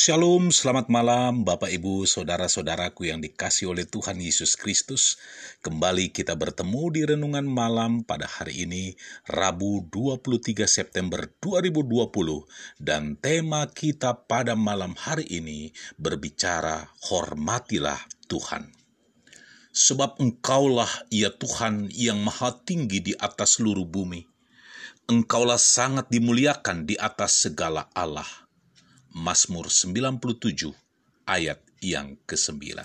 Shalom, selamat malam Bapak Ibu, Saudara-saudaraku yang dikasih oleh Tuhan Yesus Kristus. Kembali kita bertemu di Renungan Malam pada hari ini, Rabu 23 September 2020. Dan tema kita pada malam hari ini berbicara, Hormatilah Tuhan. Sebab engkaulah ya Tuhan yang maha tinggi di atas seluruh bumi. Engkaulah sangat dimuliakan di atas segala Allah Mazmur 97 ayat yang ke-9.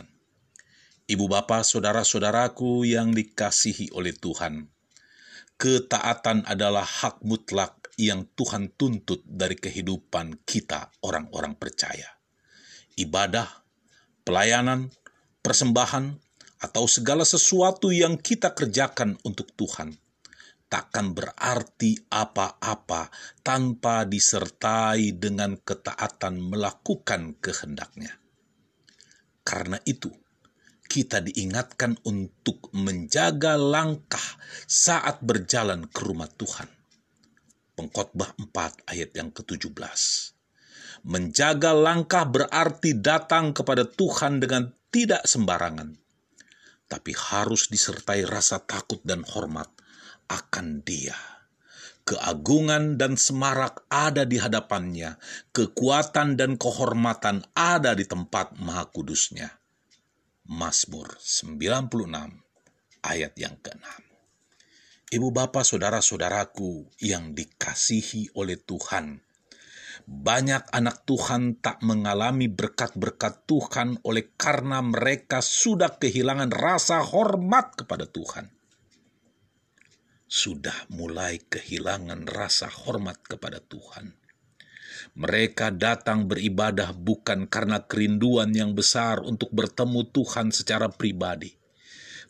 Ibu bapa saudara-saudaraku yang dikasihi oleh Tuhan, ketaatan adalah hak mutlak yang Tuhan tuntut dari kehidupan kita orang-orang percaya. Ibadah, pelayanan, persembahan, atau segala sesuatu yang kita kerjakan untuk Tuhan – takkan berarti apa-apa tanpa disertai dengan ketaatan melakukan kehendaknya. Karena itu, kita diingatkan untuk menjaga langkah saat berjalan ke rumah Tuhan. Pengkhotbah 4 ayat yang ke-17. Menjaga langkah berarti datang kepada Tuhan dengan tidak sembarangan, tapi harus disertai rasa takut dan hormat akan Dia. Keagungan dan semarak ada di hadapannya, kekuatan dan kehormatan ada di tempat maha kudusnya. Mazmur 96 ayat yang ke-6. Ibu bapak saudara-saudaraku yang dikasihi oleh Tuhan, banyak anak Tuhan tak mengalami berkat-berkat Tuhan oleh karena mereka sudah kehilangan rasa hormat kepada Tuhan sudah mulai kehilangan rasa hormat kepada Tuhan. Mereka datang beribadah bukan karena kerinduan yang besar untuk bertemu Tuhan secara pribadi,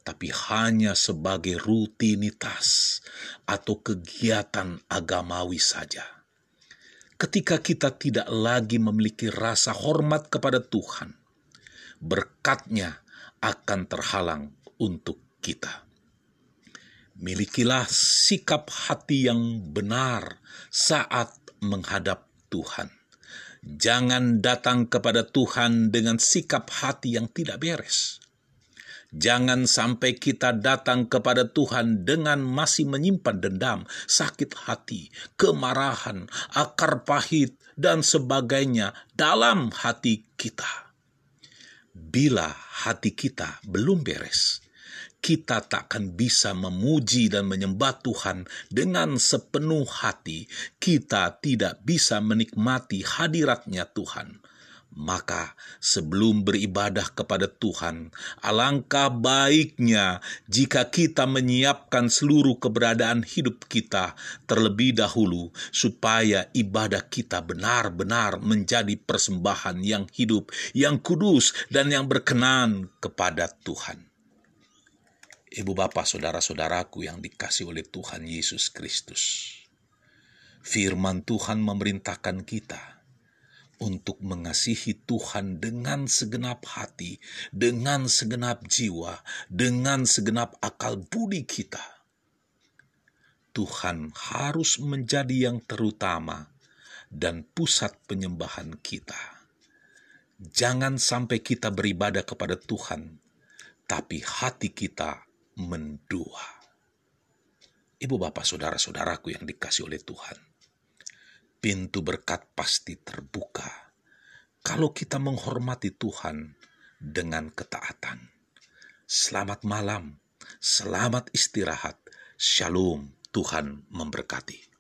tapi hanya sebagai rutinitas atau kegiatan agamawi saja. Ketika kita tidak lagi memiliki rasa hormat kepada Tuhan, berkatnya akan terhalang untuk kita. Milikilah sikap hati yang benar saat menghadap Tuhan. Jangan datang kepada Tuhan dengan sikap hati yang tidak beres. Jangan sampai kita datang kepada Tuhan dengan masih menyimpan dendam, sakit hati, kemarahan, akar pahit, dan sebagainya dalam hati kita. Bila hati kita belum beres, kita takkan bisa memuji dan menyembah Tuhan dengan sepenuh hati. Kita tidak bisa menikmati hadiratnya Tuhan. Maka sebelum beribadah kepada Tuhan, alangkah baiknya jika kita menyiapkan seluruh keberadaan hidup kita terlebih dahulu supaya ibadah kita benar-benar menjadi persembahan yang hidup, yang kudus dan yang berkenan kepada Tuhan. Ibu bapak saudara-saudaraku yang dikasih oleh Tuhan Yesus Kristus. Firman Tuhan memerintahkan kita untuk mengasihi Tuhan dengan segenap hati, dengan segenap jiwa, dengan segenap akal budi kita. Tuhan harus menjadi yang terutama dan pusat penyembahan kita. Jangan sampai kita beribadah kepada Tuhan, tapi hati kita mendua. Ibu bapak saudara-saudaraku yang dikasih oleh Tuhan. Pintu berkat pasti terbuka kalau kita menghormati Tuhan dengan ketaatan. Selamat malam, selamat istirahat, shalom, Tuhan memberkati.